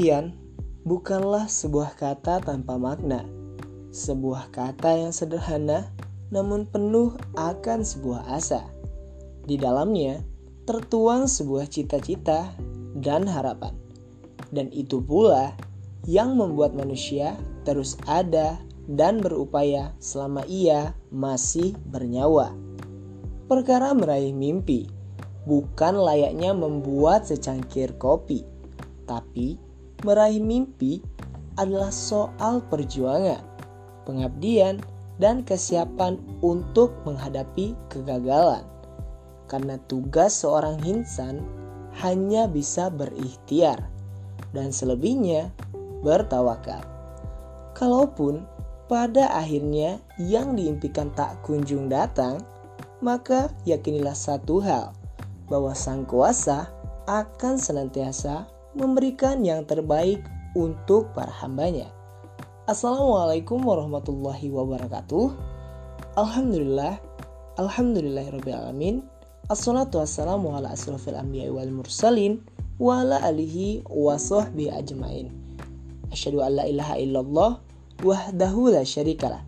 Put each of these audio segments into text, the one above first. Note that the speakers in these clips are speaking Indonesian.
impian bukanlah sebuah kata tanpa makna. Sebuah kata yang sederhana namun penuh akan sebuah asa. Di dalamnya tertuang sebuah cita-cita dan harapan. Dan itu pula yang membuat manusia terus ada dan berupaya selama ia masih bernyawa. Perkara meraih mimpi bukan layaknya membuat secangkir kopi, tapi meraih mimpi adalah soal perjuangan, pengabdian, dan kesiapan untuk menghadapi kegagalan. Karena tugas seorang insan hanya bisa berikhtiar dan selebihnya bertawakal. Kalaupun pada akhirnya yang diimpikan tak kunjung datang, maka yakinilah satu hal, bahwa Sang Kuasa akan senantiasa memberikan yang terbaik untuk para hambanya. Assalamualaikum warahmatullahi wabarakatuh. Alhamdulillah, alhamdulillahirrahmanirrahim. Assalatu wassalamu ala asrafil anbiya wal mursalin wa ala alihi wa sahbihi ajmain. Asyhadu an la ilaha illallah wahdahu la syarikalah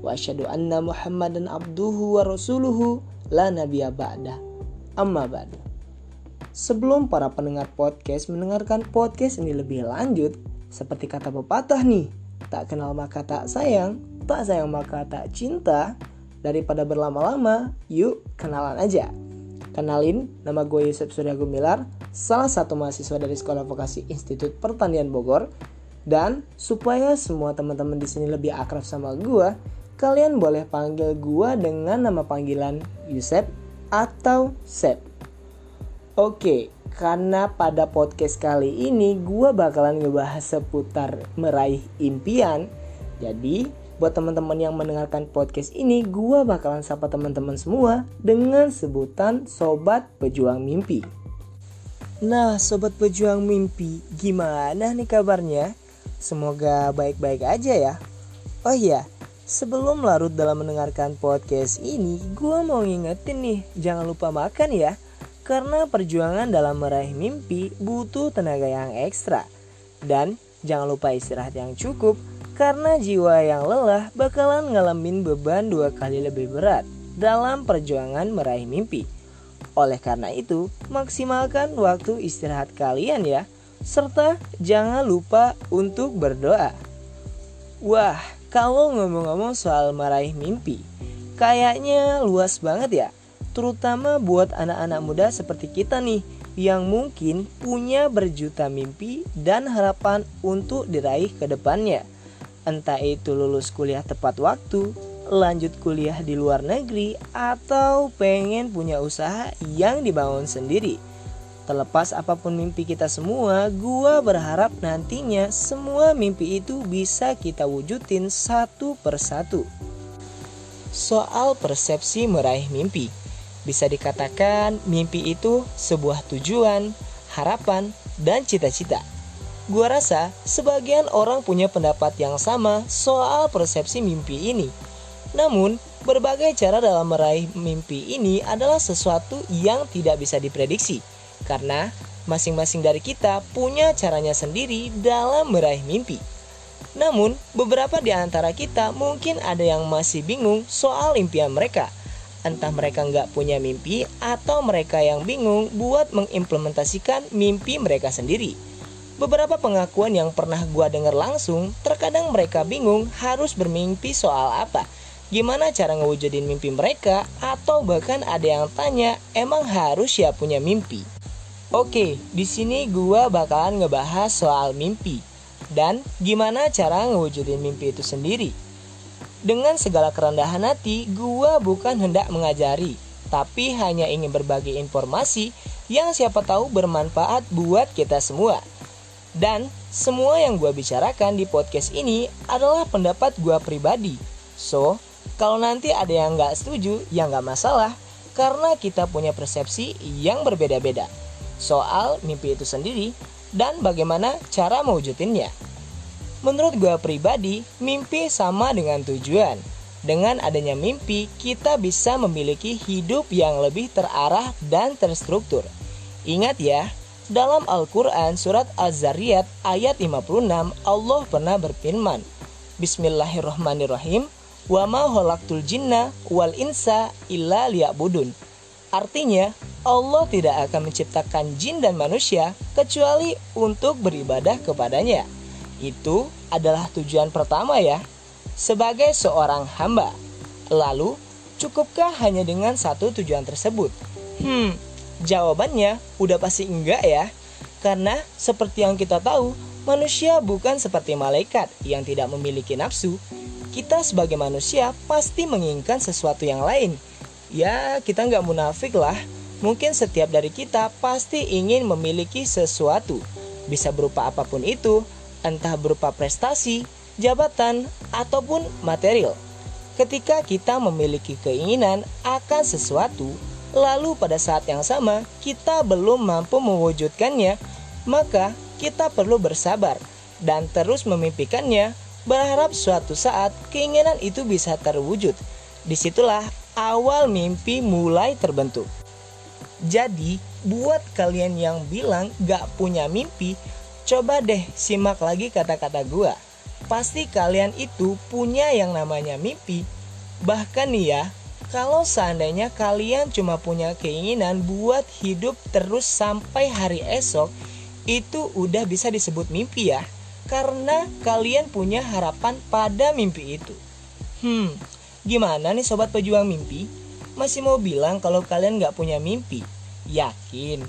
wa asyhadu anna Muhammadan abduhu wa rasuluhu la nabiyya ba'dah. Amma ba'du. Sebelum para pendengar podcast mendengarkan podcast ini lebih lanjut, seperti kata pepatah nih, tak kenal maka tak sayang, tak sayang maka tak cinta, daripada berlama-lama, yuk kenalan aja. Kenalin, nama gue Yusuf Surya Gumilar, salah satu mahasiswa dari Sekolah Vokasi Institut Pertanian Bogor. Dan supaya semua teman-teman di sini lebih akrab sama gue, kalian boleh panggil gue dengan nama panggilan Yusuf atau Sep. Oke, karena pada podcast kali ini gue bakalan ngebahas seputar meraih impian. Jadi, buat teman-teman yang mendengarkan podcast ini, gue bakalan sapa teman-teman semua dengan sebutan Sobat Pejuang Mimpi. Nah, Sobat Pejuang Mimpi, gimana nih kabarnya? Semoga baik-baik aja ya. Oh iya, Sebelum larut dalam mendengarkan podcast ini, gue mau ngingetin nih, jangan lupa makan ya. Karena perjuangan dalam meraih mimpi butuh tenaga yang ekstra. Dan jangan lupa istirahat yang cukup, karena jiwa yang lelah bakalan ngalamin beban dua kali lebih berat dalam perjuangan meraih mimpi. Oleh karena itu, maksimalkan waktu istirahat kalian ya, serta jangan lupa untuk berdoa. Wah, kalau ngomong-ngomong soal meraih mimpi, kayaknya luas banget ya. Terutama buat anak-anak muda seperti kita nih yang mungkin punya berjuta mimpi dan harapan untuk diraih ke depannya. Entah itu lulus kuliah tepat waktu, lanjut kuliah di luar negeri, atau pengen punya usaha yang dibangun sendiri. Terlepas apa pun mimpi kita semua, gua berharap nantinya semua mimpi itu bisa kita wujudin satu persatu. Soal persepsi meraih mimpi, bisa dikatakan mimpi itu sebuah tujuan, harapan, dan cita-cita. Gua rasa sebagian orang punya pendapat yang sama soal persepsi mimpi ini. Namun, berbagai cara dalam meraih mimpi ini adalah sesuatu yang tidak bisa diprediksi karena masing-masing dari kita punya caranya sendiri dalam meraih mimpi. Namun, beberapa di antara kita mungkin ada yang masih bingung soal impian mereka. Entah mereka nggak punya mimpi atau mereka yang bingung buat mengimplementasikan mimpi mereka sendiri. Beberapa pengakuan yang pernah gua dengar langsung, terkadang mereka bingung harus bermimpi soal apa. Gimana cara ngewujudin mimpi mereka atau bahkan ada yang tanya, emang harus ya punya mimpi? Oke, di sini gua bakalan ngebahas soal mimpi dan gimana cara ngewujudin mimpi itu sendiri. Dengan segala kerendahan hati, gua bukan hendak mengajari, tapi hanya ingin berbagi informasi yang siapa tahu bermanfaat buat kita semua. Dan semua yang gua bicarakan di podcast ini adalah pendapat gua pribadi. So, kalau nanti ada yang nggak setuju, ya nggak masalah, karena kita punya persepsi yang berbeda-beda soal mimpi itu sendiri dan bagaimana cara mewujudinnya. Menurut gue pribadi, mimpi sama dengan tujuan. Dengan adanya mimpi, kita bisa memiliki hidup yang lebih terarah dan terstruktur. Ingat ya, Dalam Al-Quran surat Az-Zariyat ayat 56 Allah pernah berfirman Bismillahirrahmanirrahim Wa ma khalaqtul jinna wal insa illa liya'budun Artinya Allah tidak akan menciptakan jin dan manusia kecuali untuk beribadah kepadanya Itu adalah tujuan pertama ya Sebagai seorang hamba Lalu cukupkah hanya dengan satu tujuan tersebut? Hmm, Jawabannya udah pasti enggak ya. Karena seperti yang kita tahu, manusia bukan seperti malaikat yang tidak memiliki nafsu. Kita sebagai manusia pasti menginginkan sesuatu yang lain. Ya, kita nggak munafik lah. Mungkin setiap dari kita pasti ingin memiliki sesuatu. Bisa berupa apa pun itu, entah berupa prestasi, jabatan, ataupun material. Ketika kita memiliki keinginan akan sesuatu, lalu pada saat yang sama kita belum mampu mewujudkannya, maka kita perlu bersabar dan terus memimpikannya, berharap suatu saat keinginan itu bisa terwujud. Di situlah awal mimpi mulai terbentuk. Jadi, buat kalian yang bilang gak punya mimpi, coba deh simak lagi kata-kata gua. Pasti kalian itu punya yang namanya mimpi. Bahkan nih ya, kalau seandainya kalian cuma punya keinginan buat hidup terus sampai hari esok, itu udah bisa disebut mimpi ya. Karena kalian punya harapan pada mimpi itu. Hmm, gimana nih sobat pejuang mimpi? Masih mau bilang kalau kalian gak punya mimpi? Yakin?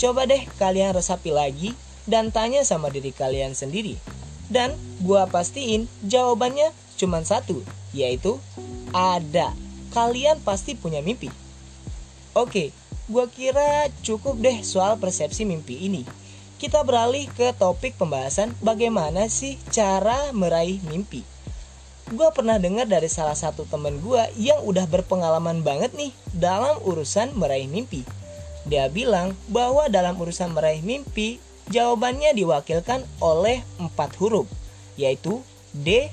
Coba deh kalian resapi lagi dan tanya sama diri kalian sendiri. Dan gua pastiin jawabannya cuma satu, yaitu ada kalian pasti punya mimpi. Oke, gue kira cukup deh soal persepsi mimpi ini. Kita beralih ke topik pembahasan bagaimana sih cara meraih mimpi. Gue pernah dengar dari salah satu temen gue yang udah berpengalaman banget nih dalam urusan meraih mimpi. Dia bilang bahwa dalam urusan meraih mimpi, jawabannya diwakilkan oleh empat huruf, yaitu D,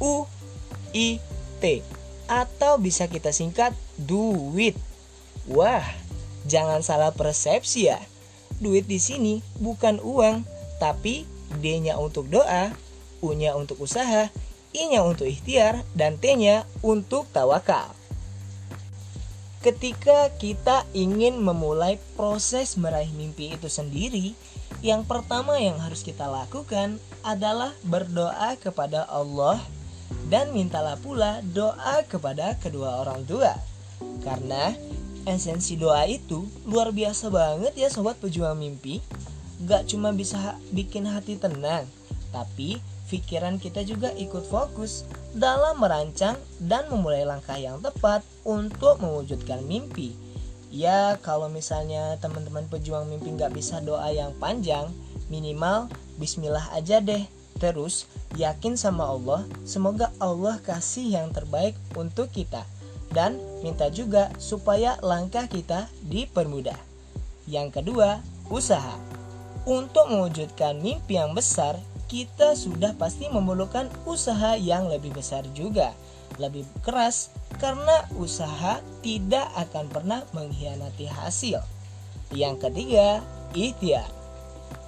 U, I, T atau bisa kita singkat duit. Wah, jangan salah persepsi ya. Duit di sini bukan uang, tapi D-nya untuk doa, U-nya untuk usaha, I-nya untuk ikhtiar, dan T-nya untuk tawakal. Ketika kita ingin memulai proses meraih mimpi itu sendiri, yang pertama yang harus kita lakukan adalah berdoa kepada Allah dan mintalah pula doa kepada kedua orang tua. Karena esensi doa itu luar biasa banget ya sobat pejuang mimpi. Gak cuma bisa bikin hati tenang, tapi pikiran kita juga ikut fokus dalam merancang dan memulai langkah yang tepat untuk mewujudkan mimpi. Ya kalau misalnya teman-teman pejuang mimpi gak bisa doa yang panjang, minimal bismillah aja deh Terus, yakin sama Allah, semoga Allah kasih yang terbaik untuk kita. Dan minta juga supaya langkah kita dipermudah. Yang kedua, usaha. Untuk mewujudkan mimpi yang besar, kita sudah pasti memerlukan usaha yang lebih besar juga. Lebih keras, karena usaha tidak akan pernah mengkhianati hasil. Yang ketiga, ikhtiar.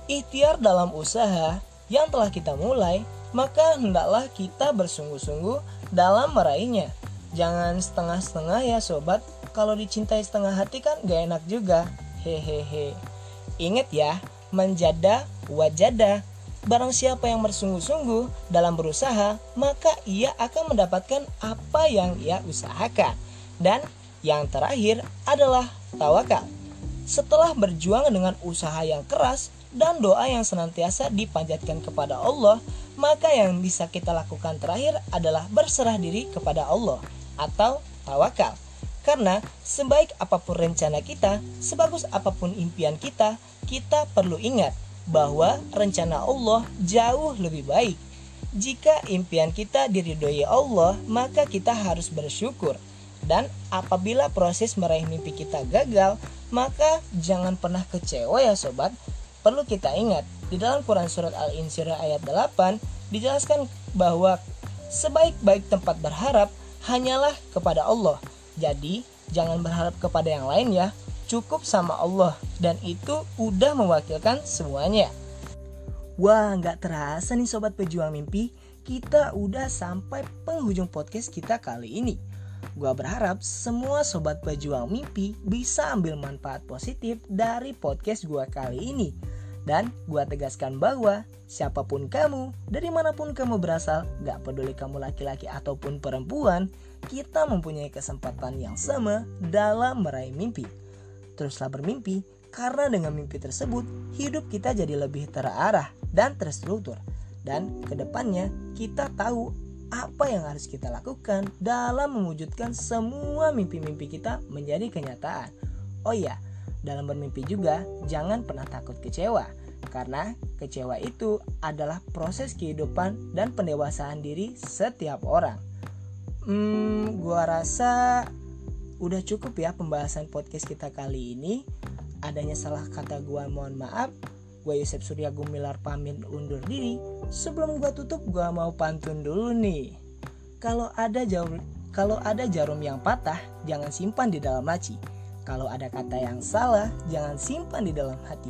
Ikhtiar dalam usaha yang telah kita mulai, maka hendaklah kita bersungguh-sungguh dalam meraihnya. Jangan setengah-setengah ya sobat, kalau dicintai setengah hati kan gak enak juga. Hehehe. Ingat ya, menjada wajada. Barang siapa yang bersungguh-sungguh dalam berusaha, maka ia akan mendapatkan apa yang ia usahakan. Dan yang terakhir adalah tawakal. Setelah berjuang dengan usaha yang keras, dan doa yang senantiasa dipanjatkan kepada Allah, maka yang bisa kita lakukan terakhir adalah berserah diri kepada Allah atau tawakal. Karena sebaik apa pun rencana kita, sebagus apa pun impian kita, kita perlu ingat bahwa rencana Allah jauh lebih baik. Jika impian kita diridhoi Allah, maka kita harus bersyukur. Dan apabila proses meraih mimpi kita gagal, maka jangan pernah kecewa ya sobat, Perlu kita ingat, di dalam Quran Surat Al-Insyirah ayat 8 dijelaskan bahwa sebaik-baik tempat berharap hanyalah kepada Allah. Jadi, jangan berharap kepada yang lain ya. cukup sama Allah dan itu udah mewakilkan semuanya. Wah, nggak terasa nih sobat pejuang mimpi, kita udah sampai penghujung podcast kita kali ini. Gua berharap semua sobat pejuang mimpi bisa ambil manfaat positif dari podcast gua kali ini. Dan gua tegaskan bahwa siapa pun kamu, dari mana pun kamu berasal, gak peduli kamu laki-laki ataupun perempuan, kita mempunyai kesempatan yang sama dalam meraih mimpi. Teruslah bermimpi, karena dengan mimpi tersebut, hidup kita jadi lebih terarah dan terstruktur. Dan ke depannya kita tahu apa yang harus kita lakukan dalam mewujudkan semua mimpi-mimpi kita menjadi kenyataan. Oh iya, dalam bermimpi juga jangan pernah takut kecewa karena kecewa itu adalah proses kehidupan dan pendewasaan diri setiap orang. Hmm, gua rasa udah cukup ya pembahasan podcast kita kali ini. Adanya salah kata gua mohon maaf. Gue Yusuf Surya Gumilar pamit undur diri. Sebelum gue tutup, gue mau pantun dulu nih. Kalau ada jarum, kalau ada jarum yang patah, jangan simpan di dalam laci. Kalau ada kata yang salah, jangan simpan di dalam hati.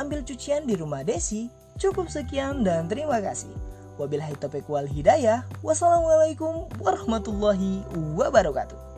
Ambil cucian di rumah Desi. Cukup sekian dan terima kasih. Wabillahi taufiq wal hidayah. Wassalamualaikum warahmatullahi wabarakatuh.